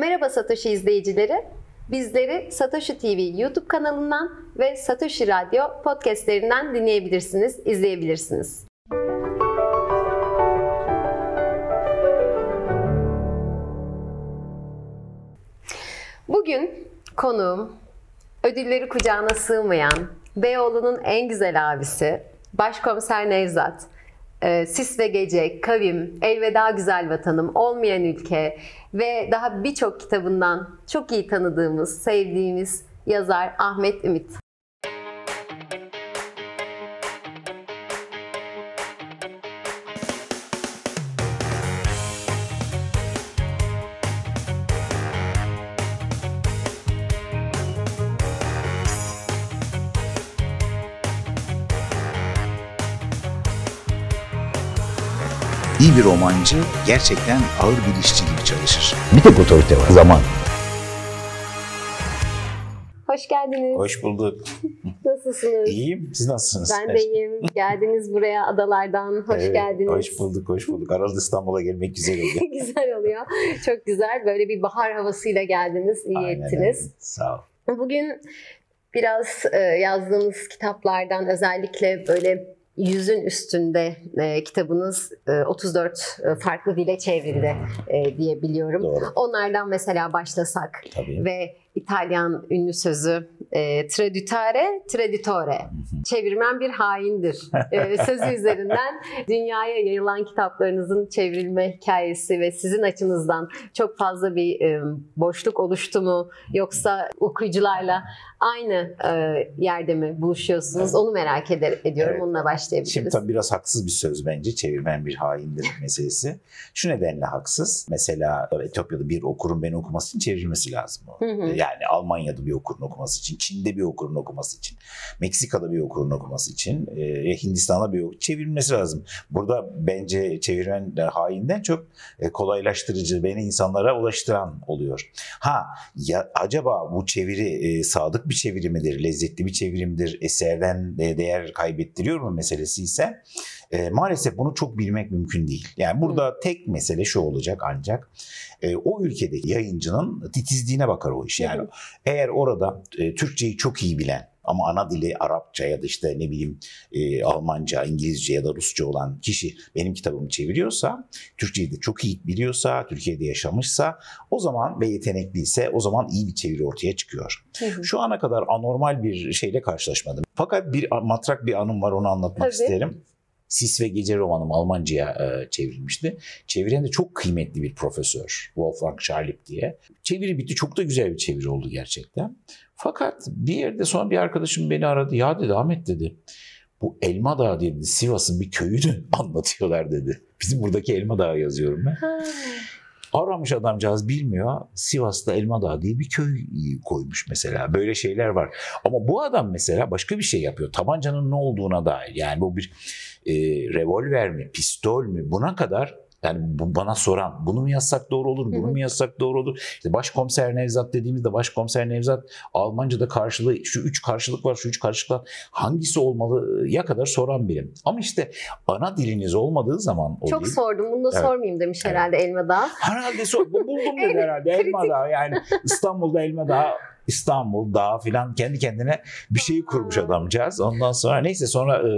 Merhaba Satoshi izleyicileri. Bizleri Satoshi TV YouTube kanalından ve Satoshi Radyo podcastlerinden dinleyebilirsiniz, izleyebilirsiniz. Bugün konuğum ödülleri kucağına sığmayan Beyoğlu'nun en güzel abisi Başkomiser Nevzat. Ee, Sis ve Gece, Kavim, Elveda Güzel Vatanım, Olmayan Ülke ve daha birçok kitabından çok iyi tanıdığımız, sevdiğimiz yazar Ahmet Ümit. İyi bir romancı gerçekten ağır bir işçi gibi çalışır. Bir tek otorite var. Zaman. Hoş geldiniz. Hoş bulduk. Nasılsınız? İyiyim. Siz nasılsınız? Ben de iyiyim. Geldiniz buraya adalardan. Hoş Evet, geldiniz. Hoş bulduk, hoş bulduk. Arada İstanbul'a gelmek güzel oldu. güzel oluyor. Çok güzel. Böyle bir bahar havasıyla geldiniz. İyi Aynen ettiniz. öyle. Sağ ol. Bugün biraz e, yazdığınız kitaplardan özellikle böyle yüzün üstünde e, kitabınız e, 34 e, farklı dile çevrildi e, diye biliyorum. Doğru. Onlardan mesela başlasak Tabii. ve İtalyan ünlü sözü e, traditare, traditore. Çevirmen bir haindir. E, sözü üzerinden dünyaya yayılan kitaplarınızın çevrilme hikayesi ve sizin açınızdan çok fazla bir e, boşluk oluştu mu? Yoksa okuyucularla aynı e, yerde mi buluşuyorsunuz? Onu merak eder, ediyorum. Evet. Onunla başlayabiliriz. Şimdi tabii biraz haksız bir söz bence çevirmen bir haindir meselesi. Şu nedenle haksız. Mesela Etiyopya'da bir okurun beni okuması için çevrilmesi lazım. Hı hı. Yani Almanya'da bir okurun okuması için, Çin'de bir okurun okuması için, Meksika'da bir okurun okuması için, e, Hindistan'da bir okur çevrilmesi lazım. Burada bence çevirmen de hainden çok e, kolaylaştırıcı, beni insanlara ulaştıran oluyor. Ha ya acaba bu çeviri e, sadık bir çeviri midir, lezzetli bir çeviri midir, eserden değer kaybettiriyor mu meselesi ise e, maalesef bunu çok bilmek mümkün değil. Yani burada tek mesele şu olacak ancak e, o ülkedeki yayıncının titizliğine bakar o iş. Yani eğer orada e, Türkçeyi çok iyi bilen ama ana dili Arapça ya da işte ne bileyim e, Almanca, İngilizce ya da Rusça olan kişi benim kitabımı çeviriyorsa, Türkçeyi de çok iyi biliyorsa, Türkiye'de yaşamışsa o zaman ve yetenekliyse o zaman iyi bir çeviri ortaya çıkıyor. Hı hı. Şu ana kadar anormal bir şeyle karşılaşmadım. Fakat bir matrak bir anım var onu anlatmak Tabii. isterim. Sis ve Gece romanım Almanca'ya e, çevrilmişti. Çeviren de çok kıymetli bir profesör. Wolfgang Scharlip diye. Çeviri bitti. Çok da güzel bir çeviri oldu gerçekten. Fakat bir yerde sonra bir arkadaşım beni aradı. Ya dedi Ahmet dedi. Bu Elma Dağı dedi, Sivas'ın bir köyünü anlatıyorlar dedi. Bizim buradaki Elma Dağı yazıyorum ben. Ha. Aramış adamcağız bilmiyor. Sivas'ta Elma Dağı diye bir köy koymuş mesela. Böyle şeyler var. Ama bu adam mesela başka bir şey yapıyor. Tabancanın ne olduğuna dair. Yani bu bir e, revolver mi, pistol mü buna kadar yani bu bana soran bunu mu yazsak doğru olur, bunu mu yazsak doğru olur. İşte başkomiser Nevzat dediğimizde başkomiser Nevzat Almanca'da karşılığı şu üç karşılık var, şu üç karşılık var. Hangisi olmalı ya kadar soran birim. Ama işte ana diliniz olmadığı zaman o Çok dil- sordum. Bunu da Evet. sormayayım demiş Evet. herhalde Elmadağ. Herhalde sor. Bu- Buldum dedi herhalde. Elma Dağı yani İstanbul'da Elma Dağı İstanbul Dağı filan kendi kendine bir şey kurmuş adamcağız. Ondan sonra neyse sonra e,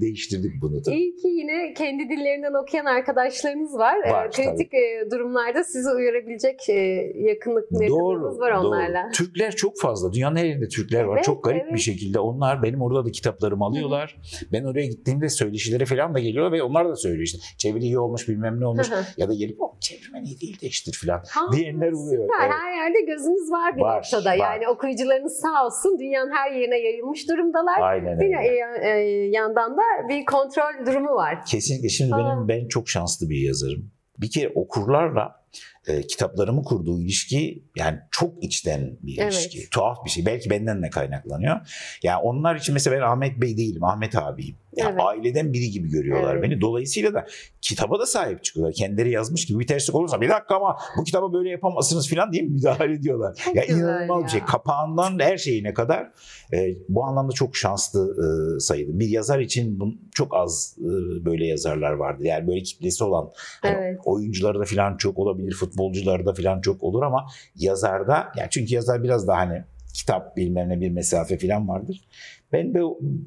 değiştirdik bunu tabii. İyi ki yine kendi dillerinden okuyan arkadaşlarınız var. Ee, Var, kritik e, durumlarda sizi uyarabilecek e, yakınlık yakınlığınız var onlarla. Türkler çok fazla. Dünyanın her yerinde Türkler var. Evet, çok garip evet. bir şekilde. Onlar benim orada da kitaplarımı alıyorlar. Ben oraya gittiğimde söyleşilere falan da geliyorlar ve onlar da söylüyor işte. Çeviri iyi olmuş bilmem ne olmuş. Hı hı. ya da gelip o çevirmen iyi değil değiştir falan. Ha, Diyenler oluyor. Süper. Evet. Her yerde gözünüz var bir Var, noktada. var. Yani okuyucularınız sağ olsun dünyanın her yerine yayılmış durumdalar. Aynen Bir öyle. e, e, yandan da bir kontrol durumu var. Kesinlikle. Şimdi Aa. benim ben çok şanslı bir yazarım. Bir kere okurlarla e, kitaplarımı kurduğu ilişki yani çok içten bir Evet. ilişki. Tuhaf bir şey. Belki benden de kaynaklanıyor. Yani onlar için mesela ben Ahmet Bey değilim. Ahmet abiyim. Yani Evet. Aileden biri gibi görüyorlar Evet. beni. Dolayısıyla da kitaba da sahip çıkıyorlar. Kendileri yazmış gibi bir terslik olursa bir dakika ama bu kitaba böyle yapamazsınız falan diye müdahale ediyorlar. Çok ya inanılmaz ya. bir şey. Kapağından her şeyine kadar e, bu anlamda çok şanslı e, sayılır. Bir yazar için bun, çok az e, böyle yazarlar vardı. Yani böyle kitlesi olan hani Evet. oyuncuları da falan çok olabilir. olabilir. Futbolcularda falan çok olur ama yazarda yani çünkü yazar biraz daha hani kitap bilmem ne bir mesafe falan vardır. Ben de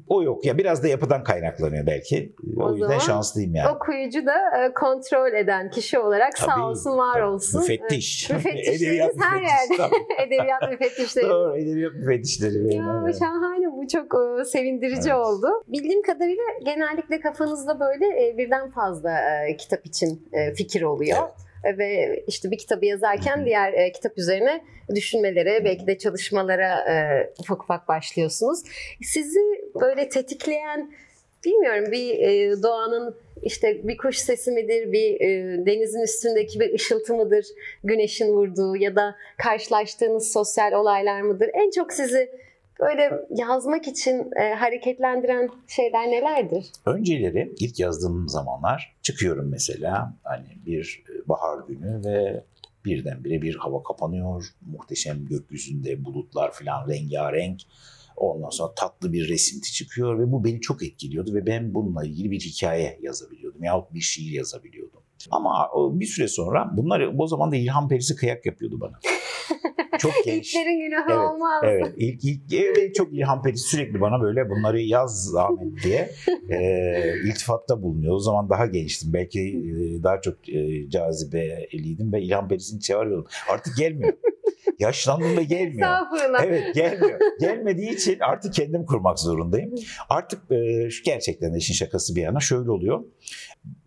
o yok. Ya biraz da yapıdan kaynaklanıyor belki. O, O yüzden şanslıyım yani. Okuyucu da e, kontrol eden kişi olarak sağ Tabii, olsun, var tabii. olsun. Müfettiş. Evet, Müfettişlerimiz Edebiyat her yerde. Edebiyat müfettişleri. Doğru, edebiyat müfettişleri. Ya evet. şahane bu çok e, sevindirici Evet. oldu. Bildiğim kadarıyla genellikle kafanızda böyle e, birden fazla e, kitap için e, fikir oluyor. E, Ve işte bir kitabı yazarken diğer e, kitap üzerine düşünmelere, belki de çalışmalara e, ufak ufak başlıyorsunuz. Sizi böyle tetikleyen, bilmiyorum bir e, doğanın işte bir kuş sesi midir, bir e, denizin üstündeki bir ışıltı mıdır, güneşin vurduğu ya da karşılaştığınız sosyal olaylar mıdır? En çok sizi böyle yazmak için e, hareketlendiren şeyler nelerdir? Önceleri ilk yazdığım zamanlar çıkıyorum mesela hani bir bahar günü ve birdenbire bir hava kapanıyor. Muhteşem gökyüzünde bulutlar falan rengarenk. Ondan sonra tatlı bir resimti çıkıyor ve bu beni çok etkiliyordu ve ben bununla ilgili bir hikaye yazabiliyordum yahut bir şiir yazabiliyordum. Ama bir süre sonra bunlar o zaman da İlhan Perisi kıyak yapıyordu bana. Çok genç. İlklerin günahı Evet, olmaz. Evet, ilk, ilk evet, çok İlhan Perisi sürekli bana böyle bunları yaz Ahmet diye e, iltifatta bulunuyor. O zaman daha gençtim. Belki e, daha çok e, cazibeliydim ve İlhan Perisi'ni çağırıyordum. Artık gelmiyor. Yaşlandım ve gelmiyor. Estağfurullah. Evet gelmiyor. Gelmediği için artık kendim kurmak zorundayım. Artık e, şu gerçekten işin şakası bir yana şöyle oluyor.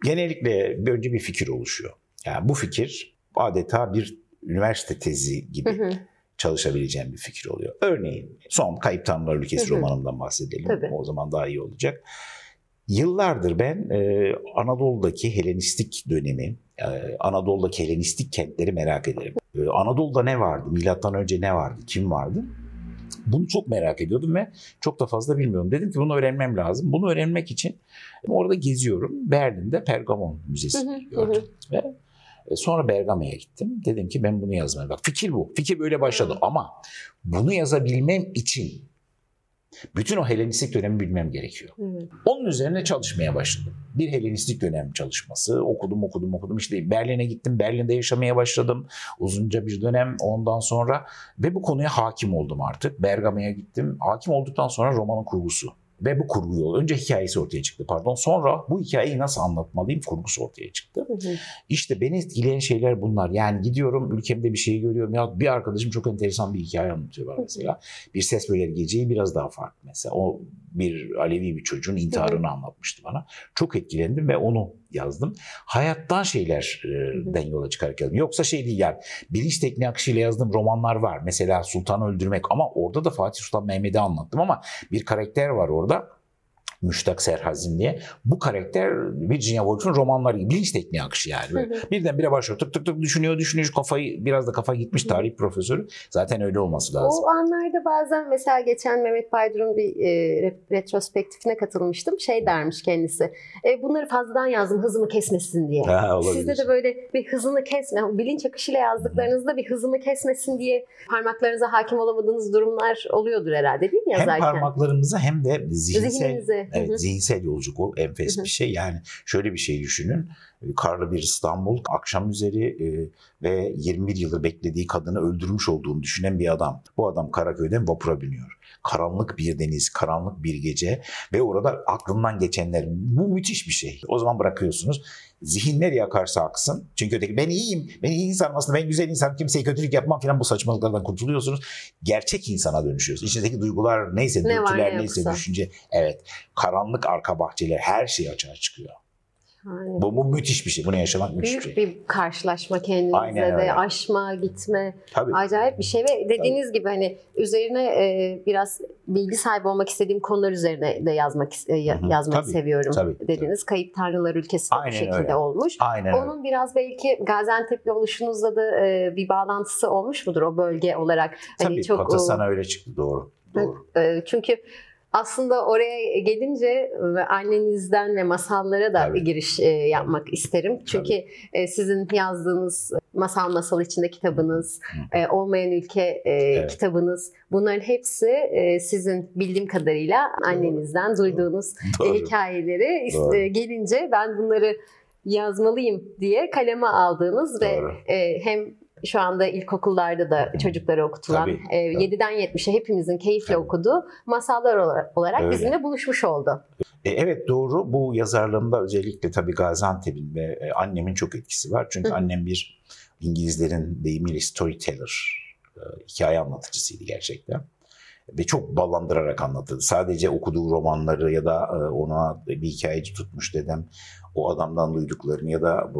Genellikle önce bir fikir oluşuyor. Yani bu fikir adeta bir üniversite tezi gibi hı. çalışabileceğim bir fikir oluyor. Örneğin son Kayıp Tanrılar Ülkesi Hı hı. romanımdan bahsedelim. Tabii. O zaman daha iyi olacak. Yıllardır ben e, Anadolu'daki Helenistik dönemi, e, Anadolu'daki Helenistik kentleri merak ederim. E, Anadolu'da ne vardı? Milattan önce ne vardı? Kim vardı? Bunu çok merak ediyordum ve çok da fazla bilmiyorum. Dedim ki bunu öğrenmem lazım. Bunu öğrenmek için orada geziyorum. Berlin'de Pergamon Müzesi gördüm. Ve e, sonra Bergama'ya gittim. Dedim ki ben bunu yazmaya bak. Fikir bu. Fikir böyle başladı ama bunu yazabilmem için bütün o Helenistik dönemi bilmem gerekiyor. Evet. Onun üzerine çalışmaya başladım. Bir Helenistik dönem çalışması. Okudum, okudum, okudum. İşte Berlin'e gittim. Berlin'de yaşamaya başladım. Uzunca bir dönem ondan sonra. Ve bu konuya hakim oldum artık. Bergama'ya gittim. Hakim olduktan sonra romanın kurgusu. Ve bu kurgu yolu. Önce hikayesi ortaya çıktı pardon. Sonra bu hikayeyi nasıl anlatmalıyım kurgusu ortaya çıktı. Hı hı. İşte beni etkileyen şeyler bunlar. Yani gidiyorum ülkemde bir şey görüyorum. Ya bir arkadaşım çok enteresan bir hikaye anlatıyor bana mesela. Bir ses böyle geceyi biraz daha farklı mesela. O bir Alevi bir çocuğun intiharını anlatmıştı bana. Çok etkilendim ve onu yazdım. Hayattan şeylerden yola çıkarak yazdım. Yoksa şey değil yani bilinç tekniği akışıyla yazdığım romanlar var. Mesela Sultan'ı öldürmek ama orada da Fatih Sultan Mehmet'i anlattım ama bir karakter var orada. Müştak Serhazin diye. Bu karakter Virginia Woolf'un romanları gibi bilinç tekniği akışı yani. Böyle Hı Birdenbire başlıyor tık tık tık düşünüyor düşünüyor kafayı biraz da kafa gitmiş tarih profesörü. Zaten öyle olması lazım. O anlarda bazen mesela geçen Mehmet Baydur'un bir e, re- retrospektifine katılmıştım. Şey dermiş kendisi. E, bunları fazladan yazdım hızımı kesmesin diye. Ha, olabilir. Sizde de böyle bir hızını kesme, bilinç akışıyla yazdıklarınızda bir hızını kesmesin diye parmaklarınıza hakim olamadığınız durumlar oluyordur herhalde değil mi hem yazarken? parmaklarımıza hem de zihinsel Zihninize. Hı hı. Evet, zihinsel yolculuk o enfes Hı hı. bir şey. Yani şöyle bir şey düşünün. Karlı bir İstanbul, akşam üzeri ve 21 yıldır beklediği kadını öldürmüş olduğunu düşünen bir adam. Bu adam Karaköy'den vapura biniyor. Karanlık bir deniz, karanlık bir gece ve orada aklından geçenler. Bu müthiş bir şey. O zaman bırakıyorsunuz. Zihin nereye akarsa aksın. Çünkü öteki ben iyiyim, ben iyi insanım aslında, ben güzel insanım, kimseye kötülük yapmam falan bu saçmalıklardan kurtuluyorsunuz. Gerçek insana dönüşüyorsunuz. İçindeki duygular neyse, Ne dürtüler ne neyse, yoksa. düşünce. Evet, karanlık arka bahçeler her şey açığa çıkıyor. Yani Bu, bu müthiş bir şey. Bunu yaşamak müthiş bir büyük şey. bir karşılaşma kendinize Aynen de öyle. aşma, gitme. Tabii. Acayip bir şey ve dediğiniz gibi hani üzerine e, biraz bilgi sahibi olmak istediğim konular üzerine de yazmak e, ya- Hı hı. yazmayı Tabii, seviyorum tabii, dediniz. Kayıp Tanrılar Ülkesi de bu şekilde öyle. olmuş. Aynen öyle. Onun biraz belki Gaziantep'le oluşunuzla da e, bir bağlantısı olmuş mudur o bölge olarak? Hani Tabii çok Pata sana öyle çıktı. Doğru. Doğru. e, çünkü aslında oraya gelince ve annenizden ve masallara da Tabii. giriş yapmak isterim. Çünkü e, sizin yazdığınız Masal Masal içinde kitabınız, Hı. Olmayan Ülke e, kitabınız bunların hepsi sizin bildiğim kadarıyla annenizden duyduğunuz e, Doğru. hikayeleri Doğru. gelince ben bunları yazmalıyım diye kaleme aldığınız ve Doğru. e, hem şu anda ilkokullarda da çocuklara okutulan Tabii, e, tabii. 7'den 70'e hepimizin keyifle Tabii. okuduğu masallar olarak, Öyle. bizimle buluşmuş oldu. E, evet doğru. Bu yazarlığımda özellikle tabii Gaziantep'in ve e, annemin çok etkisi var. Çünkü hı. annem bir İngilizlerin deyimiyle storyteller, e, hikaye anlatıcısıydı gerçekten. Ve çok ballandırarak anlatırdı. Sadece okuduğu romanları ya da e, ona bir hikayeci tutmuş dedem o adamdan duyduklarını ya da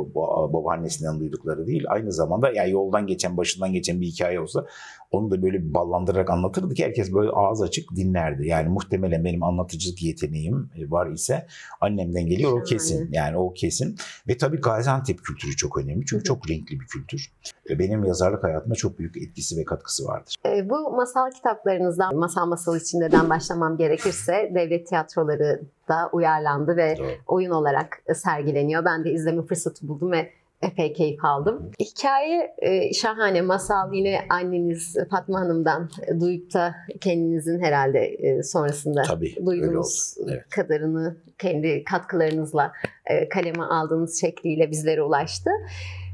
babaannesinden duydukları değil. Aynı zamanda yani yoldan geçen, başından geçen bir hikaye olsa onu da böyle ballandırarak anlatırdı ki herkes böyle ağız açık dinlerdi. Yani muhtemelen benim anlatıcılık yeteneğim e, var ise annemden geliyor o kesin. Yani o kesin. Ve tabii Gaziantep kültürü çok önemli. Çünkü çok renkli bir kültür. Benim yazarlık hayatıma çok büyük etkisi ve katkısı vardır. E, bu masal kitaplarınızdan masal masal içindeden başlamam gerekirse devlet tiyatroları da uyarlandı ve Doğru. oyun olarak sergileniyor. Ben de izleme fırsatı buldum ve epey keyif aldım. Hikaye e, şahane. Masal yine anneniz Fatma Hanım'dan duyup da kendinizin herhalde e, sonrasında Tabii duyduğunuz Evet. kadarını kendi katkılarınızla e, kaleme aldığınız şekliyle bizlere ulaştı. E,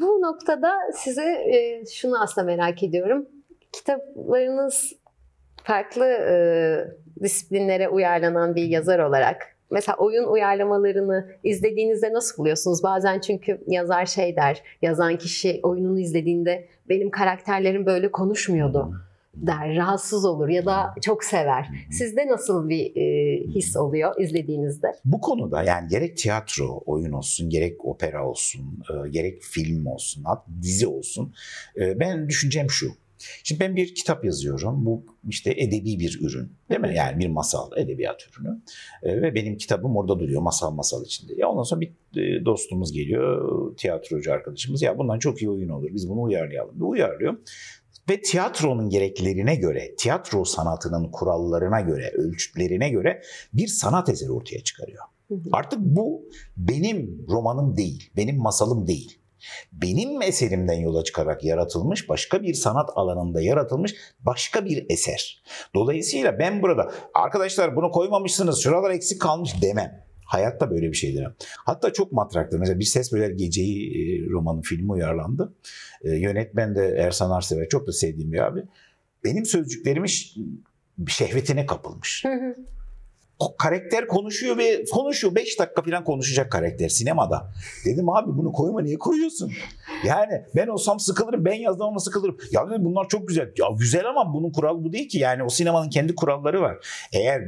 bu noktada size e, şunu aslında merak ediyorum. Kitaplarınız farklı e, disiplinlere uyarlanan bir yazar olarak mesela oyun uyarlamalarını izlediğinizde nasıl buluyorsunuz? Bazen çünkü yazar şey der, yazan kişi oyununu izlediğinde benim karakterlerim böyle konuşmuyordu der, rahatsız olur ya da çok sever. Sizde nasıl bir e, his oluyor izlediğinizde? Bu konuda yani gerek tiyatro, oyun olsun, gerek opera olsun, e, gerek film olsun, dizi olsun. e, ben düşüncem şu. Şimdi ben bir kitap yazıyorum. Bu işte edebi bir ürün. Değil mi? Yani bir masal, edebiyat ürünü. E, ve benim kitabım orada duruyor. Masal masal içinde. Ya ondan sonra bir e, dostumuz geliyor. Tiyatrocu arkadaşımız. Ya bundan çok iyi oyun olur. Biz bunu uyarlayalım. Ve uyarlıyor. Ve tiyatronun gereklerine göre, tiyatro sanatının kurallarına göre, ölçütlerine göre bir sanat eseri ortaya çıkarıyor. Hı hı. Artık bu benim romanım değil, benim masalım değil. Benim eserimden yola çıkarak yaratılmış, başka bir sanat alanında yaratılmış başka bir eser. Dolayısıyla ben burada arkadaşlar bunu koymamışsınız, şuralar eksik kalmış demem. Hayatta böyle bir şey demem. Hatta çok matraktır. Mesela Bir Ses Böler Geceyi e, romanı filmi uyarlandı. E, yönetmen de Ersan Arsever. Çok da sevdiğim bir abi. Benim sözcüklerimi şehvetine kapılmış. Karakter konuşuyor ve konuşuyor. 5 dakika falan konuşacak karakter sinemada. Dedim abi bunu koyma niye koyuyorsun? Yani ben olsam sıkılırım. Ben yazdım ama sıkılırım. Ya dedim bunlar çok güzel. Ya güzel ama bunun kuralı bu değil ki. Yani o sinemanın kendi kuralları var. Eğer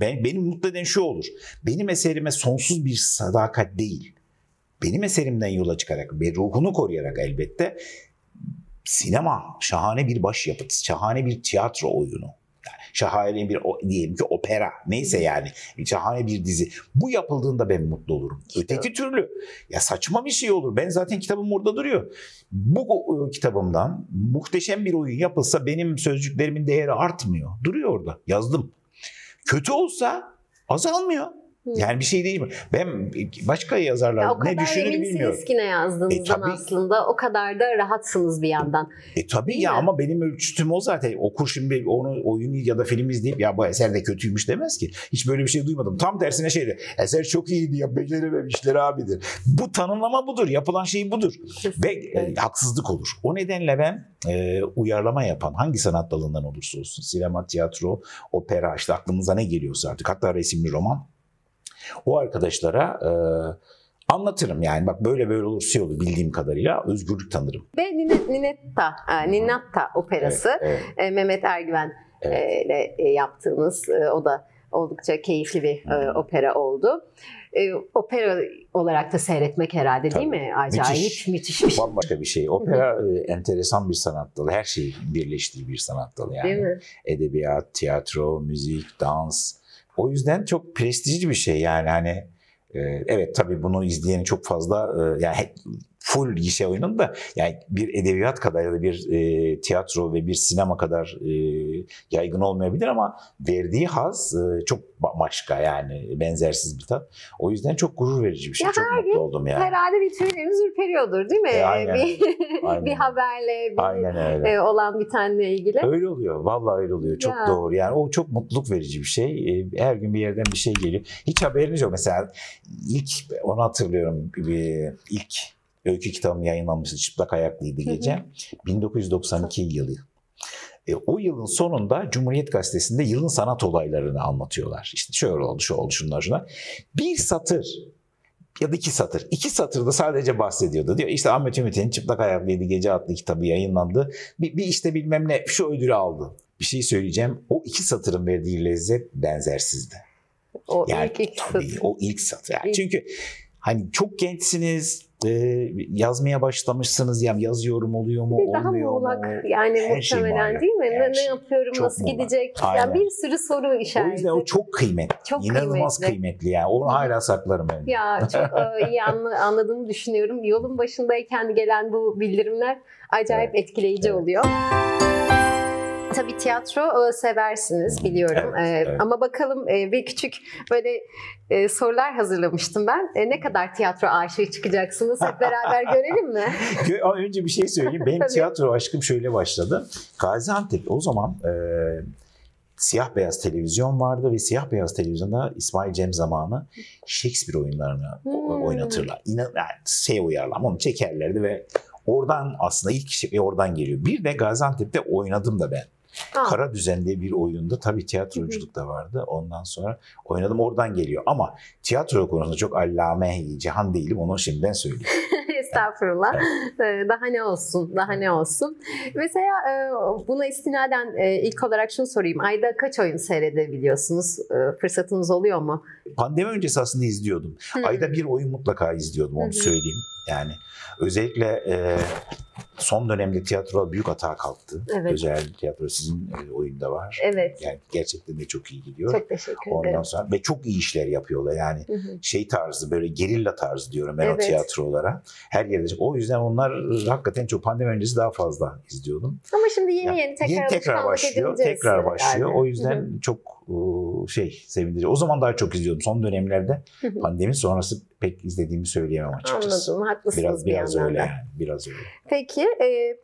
ben, benim mutlu eden şu olur. Benim eserime sonsuz bir sadakat değil. Benim eserimden yola çıkarak ve ruhunu koruyarak elbette sinema şahane bir başyapıt, şahane bir tiyatro oyunu. Şahane bir o- diyelim ki opera neyse yani şahane bir dizi. Bu yapıldığında ben mutlu olurum. Öteki türlü ya saçma bir şey olur. Ben zaten kitabım orada duruyor. Bu e, kitabımdan muhteşem bir oyun yapılsa benim sözcüklerimin değeri artmıyor. Duruyor orada. Yazdım. Kötü olsa azalmıyor. Yani bir şey değil mi? Ben başka Ya yazarlar o ne düşünür bilmiyorum. ki ne yazdığınızdan E, tabii. aslında. O kadar da rahatsınız bir yandan. E tabii Değil ya mi? ama benim ölçütüm o zaten. Okur şimdi onu oyunu ya da film izleyip ya bu eser de kötüymüş demez ki. Hiç böyle bir şey duymadım. Tam tersine şeydi. Eser çok iyiydi ya becerememişler abidir. Bu tanımlama budur. Yapılan şey budur. Ve e, haksızlık olur. O nedenle ben e, uyarlama yapan hangi sanat dalından olursa olsun sinema, tiyatro, opera işte aklımıza ne geliyorsa artık hatta resimli roman o arkadaşlara e, anlatırım yani bak böyle böyle olur şey olur bildiğim kadarıyla özgürlük tanırım. Ve Nine- Ninetta, e, Ninatta operası Evet, e, Mehmet Ergüven e, Evet. ile yaptığınız o da oldukça keyifli bir e, opera oldu. E, opera olarak da seyretmek herhalde değil Tabii. mi? Acayip Müthiş. müthiş, bir şey. Bambaşka bir şey. Opera e, enteresan bir sanat dalı. Her şeyi birleştiği bir sanat dalı yani. Değil? Edebiyat, tiyatro, müzik, dans. O yüzden çok prestijli bir şey yani hani e, evet tabii bunu izleyeni çok fazla e, yani full gişe oyunun da yani bir edebiyat kadar ya da bir e, tiyatro ve bir sinema kadar e, yaygın olmayabilir ama verdiği haz e, çok başka yani benzersiz bir tat. O yüzden çok gurur verici bir şey. Ya çok mutlu oldum yani. Herhalde bir tüyleriniz ürperiyordur değil mi? E, aynen. bir, Aynen. bir haberle, bir Aynen öyle. e, olan bitenle ilgili. Öyle oluyor. Vallahi öyle oluyor. Çok Ya. doğru. Yani o çok mutluluk verici bir şey. Ee, Her gün bir yerden bir şey geliyor. Hiç haberiniz yok. Mesela ilk onu hatırlıyorum. Bir, ilk öykü kitabım yayınlanmıştı. Çıplak ayaklıydı Hı hı. gece. 1992 yılı. E, o yılın sonunda Cumhuriyet Gazetesi'nde yılın sanat olaylarını anlatıyorlar. İşte şöyle oldu, şu oldu, şunlar şunlar. Bir satır ya da iki satır. İki satırda sadece bahsediyordu. Diyor işte Ahmet Ümit'in Çıplak Ayaklıydı Gece adlı kitabı yayınlandı. Bir, bir işte bilmem ne şu ödülü aldı. Bir şey söyleyeceğim. O iki satırın verdiği lezzet benzersizdi. O Yani ilk ilk tabii satır. o ilk satır. Yani İlk- Çünkü hani çok gençsiniz, e, yazmaya başlamışsınız. Ya yazıyorum oluyor mu, Bir daha olmuyor muğlak mu? yani Her şey muhtemelen muğlak. değil mi? Her Ne, ne şey. yapıyorum, Çok nasıl muğlak. gidecek? Aynen. Yani bir sürü soru O işareti. yüzden o çok kıymetli. Çok İnanılmaz kıymetli. kıymetli. yani. Onu hala saklarım ben. Ya çok e, iyi anla- anladığımı düşünüyorum. Yolun başındayken gelen bu bildirimler acayip etkileyici Evet. oluyor. Tabii tiyatro e, seversiniz biliyorum. Evet, E, evet. Ama bakalım e, bir küçük böyle e, sorular hazırlamıştım ben. E, Ne kadar tiyatro aşığı çıkacaksınız hep beraber görelim mi? Önce bir şey söyleyeyim. Benim tiyatro aşkım şöyle başladı. Gaziantep o zaman e, siyah beyaz televizyon vardı ve siyah beyaz televizyonda İsmail Cem zamanı Shakespeare oyunlarını Hmm. oynatırlar. İnan, yani şey uyarlama onu çekerlerdi ve oradan aslında ilk şey oradan geliyor. Bir de Gaziantep'te oynadım da ben. Aa, Kara Düzen diye bir oyunda tabii tiyatroculuk da vardı. Ondan sonra oynadım oradan geliyor. Ama tiyatro konusunda çok allame cihan değilim onu şimdiden söyleyeyim. Estağfurullah. E, Daha ne olsun, daha ne olsun. Mesela e, buna istinaden e, ilk olarak şunu sorayım. Ayda kaç oyun seyredebiliyorsunuz? E, Fırsatınız oluyor mu? Pandemi öncesi aslında izliyordum. Hı. Ayda bir oyun mutlaka izliyordum onu hı. söyleyeyim. Yani özellikle e, son dönemde tiyatro büyük hata kalktı. Evet. Özel tiyatro sizin e, oyunda var. Evet. Yani gerçekten de çok iyi gidiyor. Çok teşekkür Ondan ederim. sonra ve çok iyi işler yapıyorlar. Yani Hı hı. şey tarzı böyle gerilla tarzı diyorum ben o Evet. tiyatrolara. Her yerde. O yüzden onlar hakikaten çok pandemi öncesi daha fazla izliyordum. Ama şimdi yeni Yani yeni tekrar, yeni tekrar başlıyor. Tekrar başlıyor. O Hı yüzden hı. çok e, şey sevindirici. O zaman daha çok izliyordum. Son dönemlerde Hı hı. pandemi sonrası pek izlediğimi söyleyemem açıkçası. Anladım. Haklısınız Biraz bir biraz yandan öyle yani. Biraz öyle. Peki e,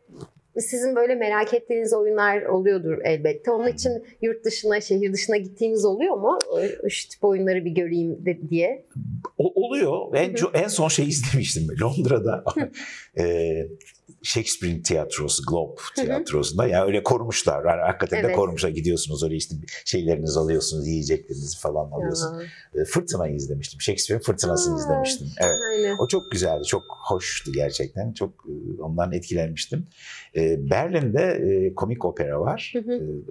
sizin böyle merak ettiğiniz oyunlar oluyordur elbette. Onun için yurt dışına, şehir dışına gittiğiniz oluyor mu? E, Şu tip oyunları bir göreyim de, diye. O, oluyor. En en son şey izlemiştim Londra'da. e, Shakespeare'in tiyatrosu, Globe hı. tiyatrosunda. Yani öyle korumuşlar. Yani hakikaten de Evet. korumuşlar. Gidiyorsunuz oraya işte şeylerinizi alıyorsunuz, yiyeceklerinizi falan alıyorsunuz. Ya, E, Fırtına'yı izlemiştim. Shakespeare'in Fırtınası'nı Aa, izlemiştim. Evet. Aynen. O çok güzeldi, çok hoştu gerçekten. Çok e, ondan etkilenmiştim. E, Berlin'de e, komik opera var. E,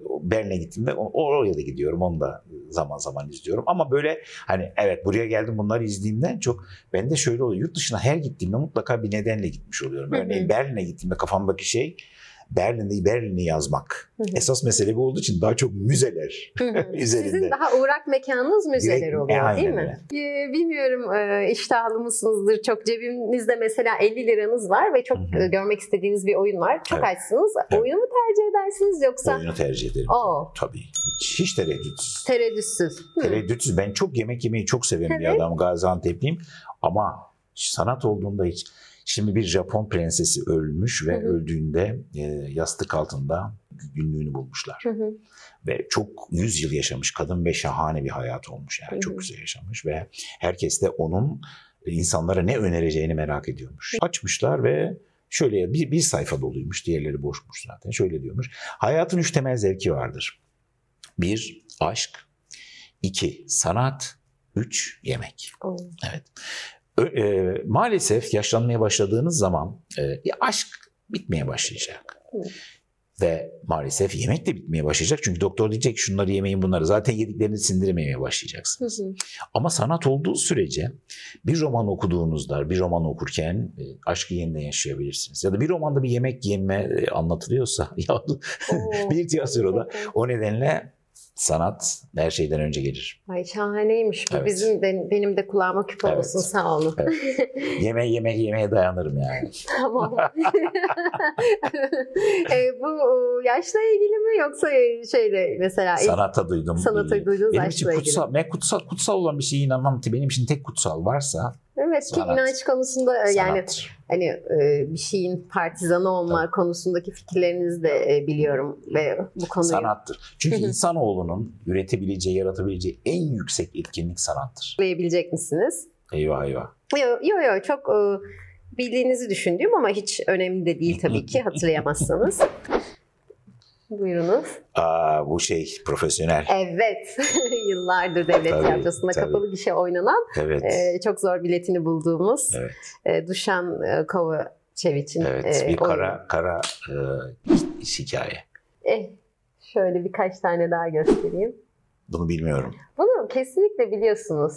o Berlin'e gittiğimde o- oraya da gidiyorum. Onu da zaman zaman izliyorum. Ama böyle hani evet buraya geldim bunları izlediğimden çok ben de şöyle oluyor. Yurt dışına her gittiğimde mutlaka bir nedenle gitmiş oluyorum. Hı hı. Berlin'e gittiğimde kafamdaki şey Berlin'i Berlin'i yazmak. Hı hı. Esas mesele bu olduğu için daha çok müzeler Hı hı. üzerinde. Sizin daha uğrak mekanınız müzeler Direkt- oluyor Aynen değil mi? Ee, bilmiyorum e, iştahlı mısınızdır. Çok cebinizde mesela 50 liranız var ve çok Hı hı. e, görmek istediğiniz bir oyun var. Çok Evet. açsınız. Evet. Oyunu mu tercih edersiniz yoksa? Oyunu tercih ederim. Oo, Tabii. Hiç, hiç tereddütsüz. tereddütsüz. Hı. Tereddütsüz. Ben çok yemek yemeyi çok seven bir Evet. adamım. Gaziantep'liyim. Ama sanat olduğunda hiç. Şimdi bir Japon prensesi ölmüş ve Hı hı. öldüğünde e, yastık altında günlüğünü bulmuşlar. Hı hı. Ve çok 100 yıl yaşamış kadın ve şahane bir hayat olmuş. Yani Hı hı. çok güzel yaşamış ve herkes de onun insanlara ne önereceğini merak ediyormuş. Açmışlar ve şöyle bir, bir sayfa doluymuş, diğerleri boşmuş zaten. Şöyle diyormuş. Hayatın üç temel zevki vardır. Bir, aşk. iki sanat. Üç, yemek. Oo. Evet. E, maalesef yaşlanmaya başladığınız zaman e, aşk bitmeye başlayacak. Ve maalesef yemek de bitmeye başlayacak. Çünkü doktor diyecek şunları yemeyin bunları. Zaten yediklerinizi sindirememeye başlayacaksınız. Hı hı. Ama sanat olduğu sürece bir roman okuduğunuzda, bir roman okurken e, aşkı yeniden yaşayabilirsiniz. Ya da bir romanda bir yemek yeme e, anlatılıyorsa ya bir tiyatroda o nedenle Sanat her şeyden önce gelir. Ay şahaneymiş bu. Evet. Bizim ben- benim de kulağıma küpe Evet. olsun sağ olun. Yeme yemek yemeye dayanırım yani. tamam. e, bu e, yaşla ilgili mi yoksa e, şeyle mesela Sanata duydum. sanata duyduğunuz Benim için yaşla ilgili? kutsal, ben kutsal, kutsal olan bir şeye inanmam ki benim için tek kutsal varsa Evet ki Sanat. inanç konusunda e, yani sanattır. hani e, bir şeyin partizanı olma konusundaki fikirlerinizi de e, biliyorum ve bu konuyu Sanattır. Çünkü insanoğlunun üretebileceği, yaratabileceği en yüksek etkinlik sanattır. açıklayabilecek misiniz? Eyvah eyvah. Yok yok yo, çok e, bildiğinizi düşündüğüm ama hiç önemli de değil tabii ki hatırlayamazsanız. Buyurunuz. Aa, bu şey profesyonel. Evet. Yıllardır devlet Tabii, tiyatrosunda tabii. kapalı gişe oynanan Evet. e, çok zor biletini bulduğumuz Evet. e, Duşan e, Kovačević'in Evet. e, bir oyunu. kara kara e, hikaye. Eh, şöyle birkaç tane daha göstereyim. Bunu bilmiyorum. Bunu kesinlikle biliyorsunuz.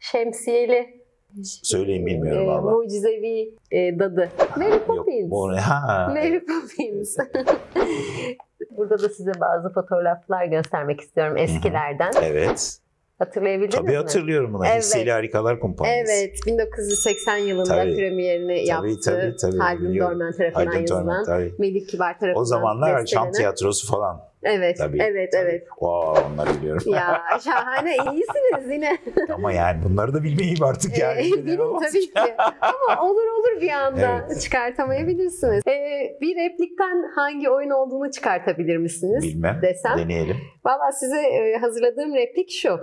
Şemsiyeli Söyleyin bilmiyorum e, valla. mucizevi e, dadı. Mary Yok, Poppins. bu ne? Ha. Mary Poppins. Burada da size bazı fotoğraflar göstermek istiyorum eskilerden. Evet. Hatırlayabildiniz Tabii mi? hatırlıyorum bunu. Evet. Hisseli Harikalar Kumpanyası. Evet, 1980 yılında Tabii. premierini yaptı. tabii, tabii, biliyorum. Dorman tarafından Haydn yazılan. Tabii. Melih Kibar tarafından O zamanlar şan tiyatrosu falan. Evet, Tabii. evet, tabii. evet. Wow, onları biliyorum. Ya şahane, iyisiniz yine. Ama yani bunları da bilmeyeyim artık yani. Ee, Bilin tabii ki. Ama olur olur bir anda Evet. çıkartamayabilirsiniz. Ee, bir replikten hangi oyun olduğunu çıkartabilir misiniz? Bilmem. desem. Deneyelim. Valla size e, hazırladığım replik şu.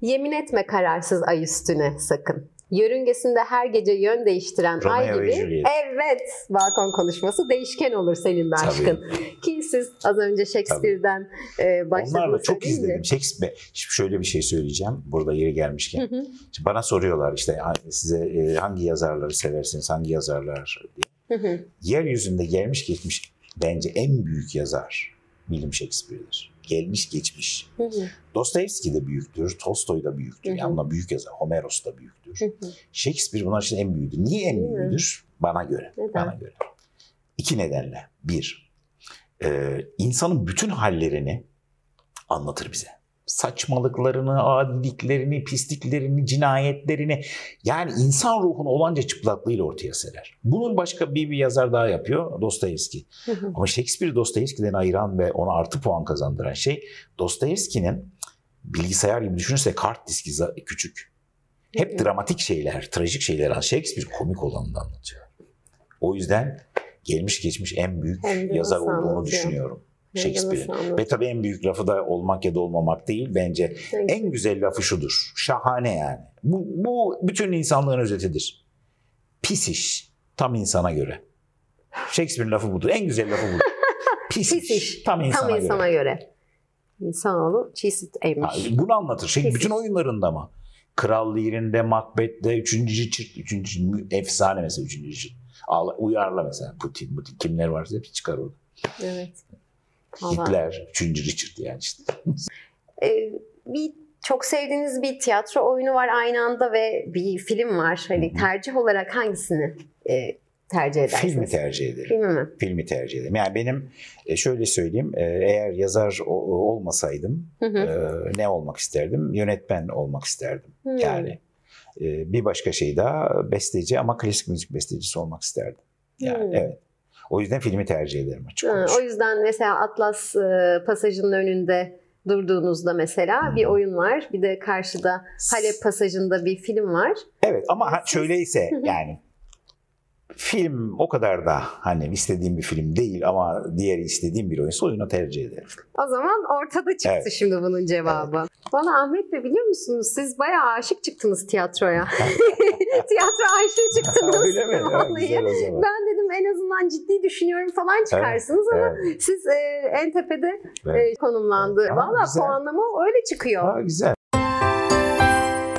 Yemin etme kararsız ay üstüne sakın. Yörüngesinde her gece yön değiştiren Romeo ay gibi. Evet, balkon konuşması değişken olur senin de Tabii. aşkın. Ki siz az önce Shakespeare'den e, başladınız. Onlarla çok mi? izledim. Shakespeare. Şimdi şöyle bir şey söyleyeceğim. Burada yeri gelmişken. Hı hı. Şimdi bana soruyorlar işte "Ha- size e, hangi yazarları seversiniz, hangi yazarlar diye. Hı hı. Yeryüzünde gelmiş geçmiş bence en büyük yazar William Shakespeare'dir. Gelmiş geçmiş. Hı hı. Dostoyevski de büyüktür, Tolstoy da büyüktür. Hı hı. Yani büyük yazar. Homeros da büyüktür. Hı hı. Shakespeare bunlar için en büyüğüdür. Niye en büyüğüdür? Bana göre. Neden? Bana göre. İki nedenle. Bir, e, insanın bütün hallerini anlatır bize. Saçmalıklarını, adiliklerini, pisliklerini, cinayetlerini yani insan ruhunu olanca çıplaklığıyla ortaya serer. Bunun başka bir, bir yazar daha yapıyor Dostoyevski. Hı hı. Ama Shakespeare Dostoyevski'den ayıran ve ona artı puan kazandıran şey Dostoyevski'nin bilgisayar gibi düşünürse kart diski küçük. Hep Hı dramatik şeyler, trajik şeyler. an- Shakespeare komik olanını anlatıyor. O yüzden gelmiş geçmiş en büyük Hem yazar olduğunu anlatıyor? düşünüyorum. Shakespeare'in. Ve tabii en büyük lafı da olmak ya da olmamak değil. Bence en güzel lafı şudur. Şahane yani. Bu, bu bütün insanlığın özetidir. Pis iş. Tam insana göre. Shakespeare'in lafı budur. En güzel lafı budur. Pis, Pis iş. Tam insana, Tam göre. insana göre. İnsanoğlu çiğsit Ha, eğmiş. bunu anlatır. Şey, Pis bütün iş. oyunlarında mı? Kral Lear'inde, Macbeth'te, Üçüncü Richard, Üçüncü Richard, efsane mesela Üçüncü Richard. Ağla, uyarla mesela Putin, Putin kimler varsa hepsi çıkar orada. Evet. Vallahi. Hitler, Üçüncü Richard yani işte. Ee, bir çok sevdiğiniz bir tiyatro oyunu var aynı anda ve bir film var. Hani tercih olarak hangisini e, tercih edersiniz? Filmi tercih ederim. Filmi mi? Filmi tercih ederim. Yani benim e, şöyle söyleyeyim, e, eğer yazar olmasaydım Hı hı. e, ne olmak isterdim? Yönetmen olmak isterdim. Yani e, bir başka şey daha besteci ama klasik müzik bestecisi olmak isterdim. Yani evet. O yüzden filmi tercih ederim açık Ha, o yüzden mesela Atlas e, pasajının önünde durduğunuzda mesela Hı. bir oyun var. Bir de karşıda Halep pasajında bir film var. Evet ama ha, şöyleyse yani film o kadar da hani istediğim bir film değil ama diğeri istediğim bir oyunsa oyunu tercih ederim. O zaman ortada çıktı Evet. şimdi bunun cevabı. Valla Ahmet Bey biliyor musunuz siz bayağı aşık çıktınız tiyatroya. Tiyatro aşığı çıktınız. Öyle mi? Vallahi. güzel o zaman. Ben en azından ciddi düşünüyorum falan çıkarsınız ama Evet, siz e, en tepede evet. e, konumlandı. Aa, Valla puanlama öyle çıkıyor. Ha, güzel.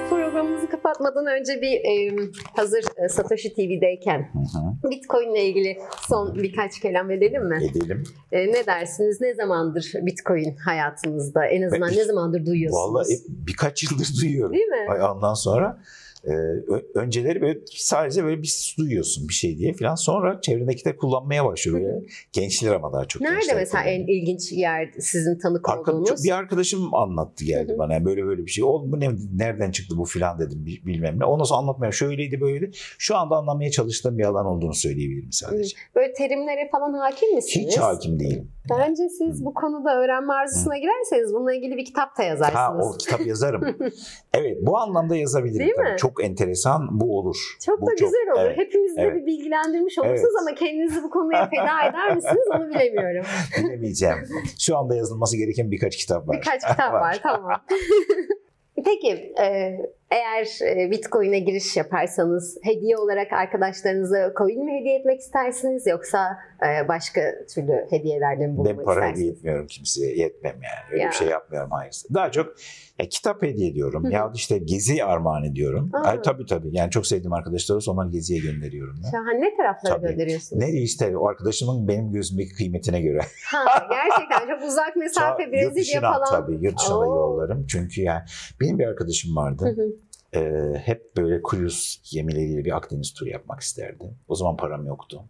Programımızı kapatmadan önce bir e, hazır e, Satoshi TV'deyken Hı hı. Bitcoin ile ilgili son birkaç kelam edelim mi? Edelim. E, ne dersiniz? Ne zamandır Bitcoin hayatınızda? En azından Ben- ne zamandır duyuyorsunuz? Vallahi hep birkaç yıldır duyuyorum. Değil mi? Ay, Ondan sonra Ee, önceleri böyle sadece böyle bir su duyuyorsun bir şey diye falan. Sonra çevrendeki de kullanmaya başlıyor. Böyle. Gençler ama daha çok Nerede mesela en ilginç yer sizin tanık Arka- olduğunuz? bir arkadaşım anlattı geldi bana. Yani böyle böyle bir şey. Oğlum bu ne, nereden çıktı bu filan dedim bi- bilmem ne. Ondan sonra anlatmaya şöyleydi böyleydi. Şu anda anlamaya çalıştığım bir alan olduğunu söyleyebilirim sadece. Böyle terimlere falan hakim misiniz? Hiç hakim değilim. Bence siz bu konuda öğrenme arzusuna girerseniz bununla ilgili bir kitap da Ha yazarsınız. o kitap yazarım. evet bu anlamda yazabilirim. Değil tabii. mi? Çok enteresan bu olur. Çok Bu da güzel olur. evet, Hepimizi de evet. bir bilgilendirmiş olursunuz Evet. ama kendinizi bu konuya feda eder misiniz onu bilemiyorum. bilemeyeceğim. Şu anda yazılması gereken birkaç kitap var. Birkaç kitap var tamam. Peki e, eğer e, Bitcoin'e giriş yaparsanız hediye olarak arkadaşlarınıza coin mi hediye etmek istersiniz yoksa e, başka türlü hediyelerden mi bulunmak Ben para hediye etmiyorum kimseye. Yetmem yani. Öyle Ya. bir şey yapmıyorum hayır. Daha çok ya, kitap hediye ediyorum. Hı hı. ya işte gezi armağan ediyorum. Aa. Ay, tabii tabii. Yani çok sevdiğim arkadaşlar olsa onları geziye gönderiyorum. Ya. Şahane ne taraflara Tabii. gönderiyorsunuz? Nereye işte o arkadaşımın benim gözümdeki kıymetine göre. Ha, gerçekten çok uzak mesafe yurt Brezilya dışına falan. tabii yurt dışına da Oo. yollarım. Çünkü yani benim bir arkadaşım vardı. Hı hı. Ee, hep böyle kruz gemileriyle bir Akdeniz turu yapmak isterdi. O zaman param yoktu.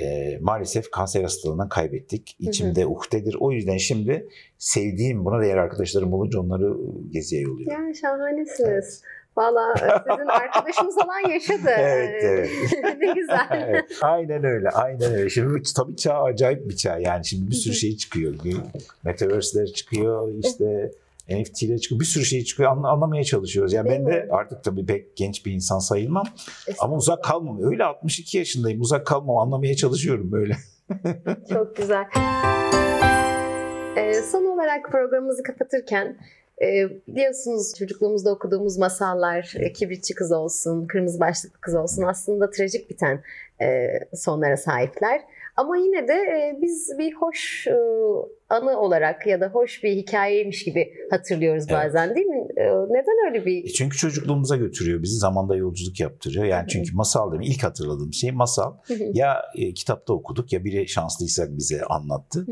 Ee, maalesef kanser hastalığından kaybettik. İçimde uhdedir. O yüzden şimdi sevdiğim buna değer arkadaşlarım olunca onları geziye yolluyorum. Ya şahanesiniz. Valla e, sizin arkadaşınız olan yaşadı. Evet, evet. ne güzel. Evet, aynen öyle, aynen öyle. Şimdi tabii çağ acayip bir çağ. Yani şimdi bir sürü şey çıkıyor. Metaverse'ler çıkıyor, işte NFT'ler çıkıyor. Bir sürü şey çıkıyor. Anla- anlamaya çalışıyoruz. Yani Değil ben de mi? artık tabii pek genç bir insan sayılmam. Ama uzak kalmam. Öyle 62 yaşındayım. Uzak kalmam. Anlamaya çalışıyorum böyle. Çok güzel. Ee, son olarak programımızı kapatırken e, biliyorsunuz çocukluğumuzda okuduğumuz masallar e, kibritçi kız olsun, kırmızı başlıklı kız olsun aslında trajik biten e, sonlara sahipler. Ama yine de e, biz bir hoş e, anı olarak ya da hoş bir hikayeymiş gibi hatırlıyoruz Evet. bazen değil mi? E, neden öyle E bir çünkü çocukluğumuza götürüyor bizi. Zamanda yolculuk yaptırıyor. Yani çünkü masal değil mi? İlk hatırladığım şey masal. Ya e, kitapta okuduk ya biri şanslıysak bize anlattı.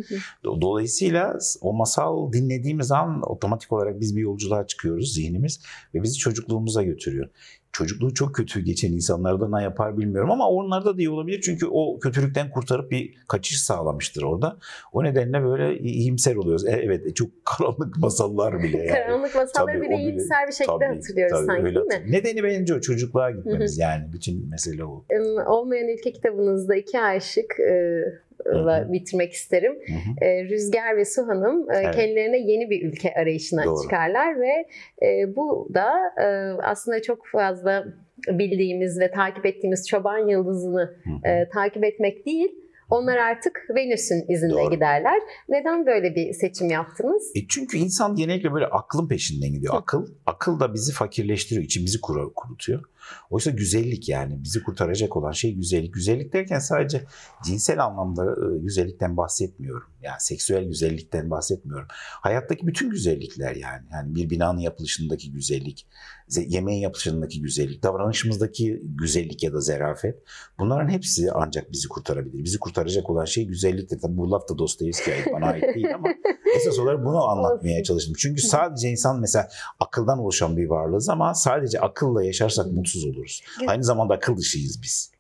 Do- Dolayısıyla o masal dinlediğimiz an otomatik olarak biz bir yolculuğa çıkıyoruz zihnimiz ve bizi çocukluğumuza götürüyor. Çocukluğu çok kötü geçen insanlardan ne yapar bilmiyorum ama onlarda da iyi olabilir çünkü o kötülükten kurtarıp bir kaçış sağlamıştır orada. O nedenle böyle iyimser oluyoruz. E, evet çok karanlık masallar bile yani. karanlık masalları Tabii, bile iyimser bir şekilde Tabii, hatırlıyoruz tabii, sanki öyle değil mi? Nedeni bence o çocukluğa gitmemiz yani bütün mesele o. Olmayan Ülke kitabınızda iki aşık e, la Hı bitirmek isterim. Hı hı. E, Rüzgar ve Su Hanım e, Evet. kendilerine yeni bir ülke arayışına Doğru. çıkarlar ve e, bu da e, aslında çok fazla bildiğimiz ve takip ettiğimiz çoban yıldızını Hı hı. e, takip etmek değil. Onlar artık Venüs'ün izinde Doğru. giderler. Neden böyle bir seçim yaptınız? E çünkü insan genellikle böyle aklın peşinden gidiyor. Akıl, akıl da bizi fakirleştiriyor, içimizi kuru- kurutuyor. Oysa güzellik yani bizi kurtaracak olan şey güzellik. Güzellik derken sadece cinsel anlamda e, güzellikten bahsetmiyorum. Yani seksüel güzellikten bahsetmiyorum. Hayattaki bütün güzellikler yani. Yani bir binanın yapılışındaki güzellik, ze- yemeğin yapılışındaki güzellik, davranışımızdaki güzellik ya da zerafet. Bunların hepsi ancak bizi kurtarabilir. Bizi kurtaracak olan şey güzelliktir. Tabii bu laf da Dostoyevski'ye ait, bana ait değil ama esas olarak bunu anlatmaya çalıştım. Çünkü sadece insan mesela akıldan oluşan bir varlığız ama sadece akılla yaşarsak mutsuz oluruz. Güzel. Aynı zamanda akıl dışıyız biz.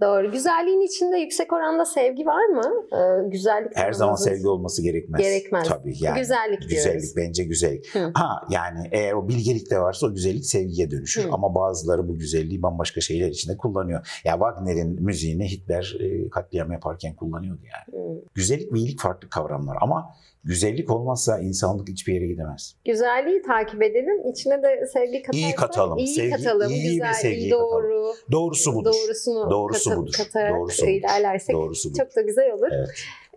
Doğru. Güzelliğin içinde yüksek oranda sevgi var mı? E, güzellik Her zaman sevgi olması gerekmez. Gerekmez. Tabii yani. Güzellik diyoruz. Güzellik bence güzellik. Hı. Ha yani eğer o bilgelik de varsa o güzellik sevgiye dönüşür. Hı. Ama bazıları bu güzelliği bambaşka şeyler içinde kullanıyor. Ya Wagner'in müziğini Hitler e, katliam yaparken kullanıyordu yani. Hı. Güzellik ve iyilik farklı kavramlar ama güzellik olmazsa insanlık hiçbir yere gidemez. Güzelliği takip edelim. İçine de sevgi katarsak. İyi katalım. iyi Sevgi- katalım. iyi bir güzel, sevgiyi iyi doğru. Doğrusu budur. Doğrusunu Doğrusu kata- budur. katarak Doğrusu ilerlersek Doğrusu budur. çok da güzel olur. Evet.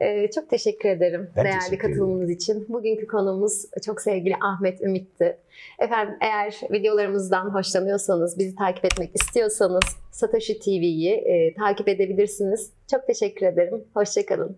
Ee, çok teşekkür ederim Ben değerli teşekkür katılımınız için. Bugünkü konuğumuz çok sevgili Ahmet Ümit'ti. Efendim eğer videolarımızdan hoşlanıyorsanız, bizi takip etmek istiyorsanız Satoshi TV'yi e, takip edebilirsiniz. Çok teşekkür ederim. Hoşçakalın.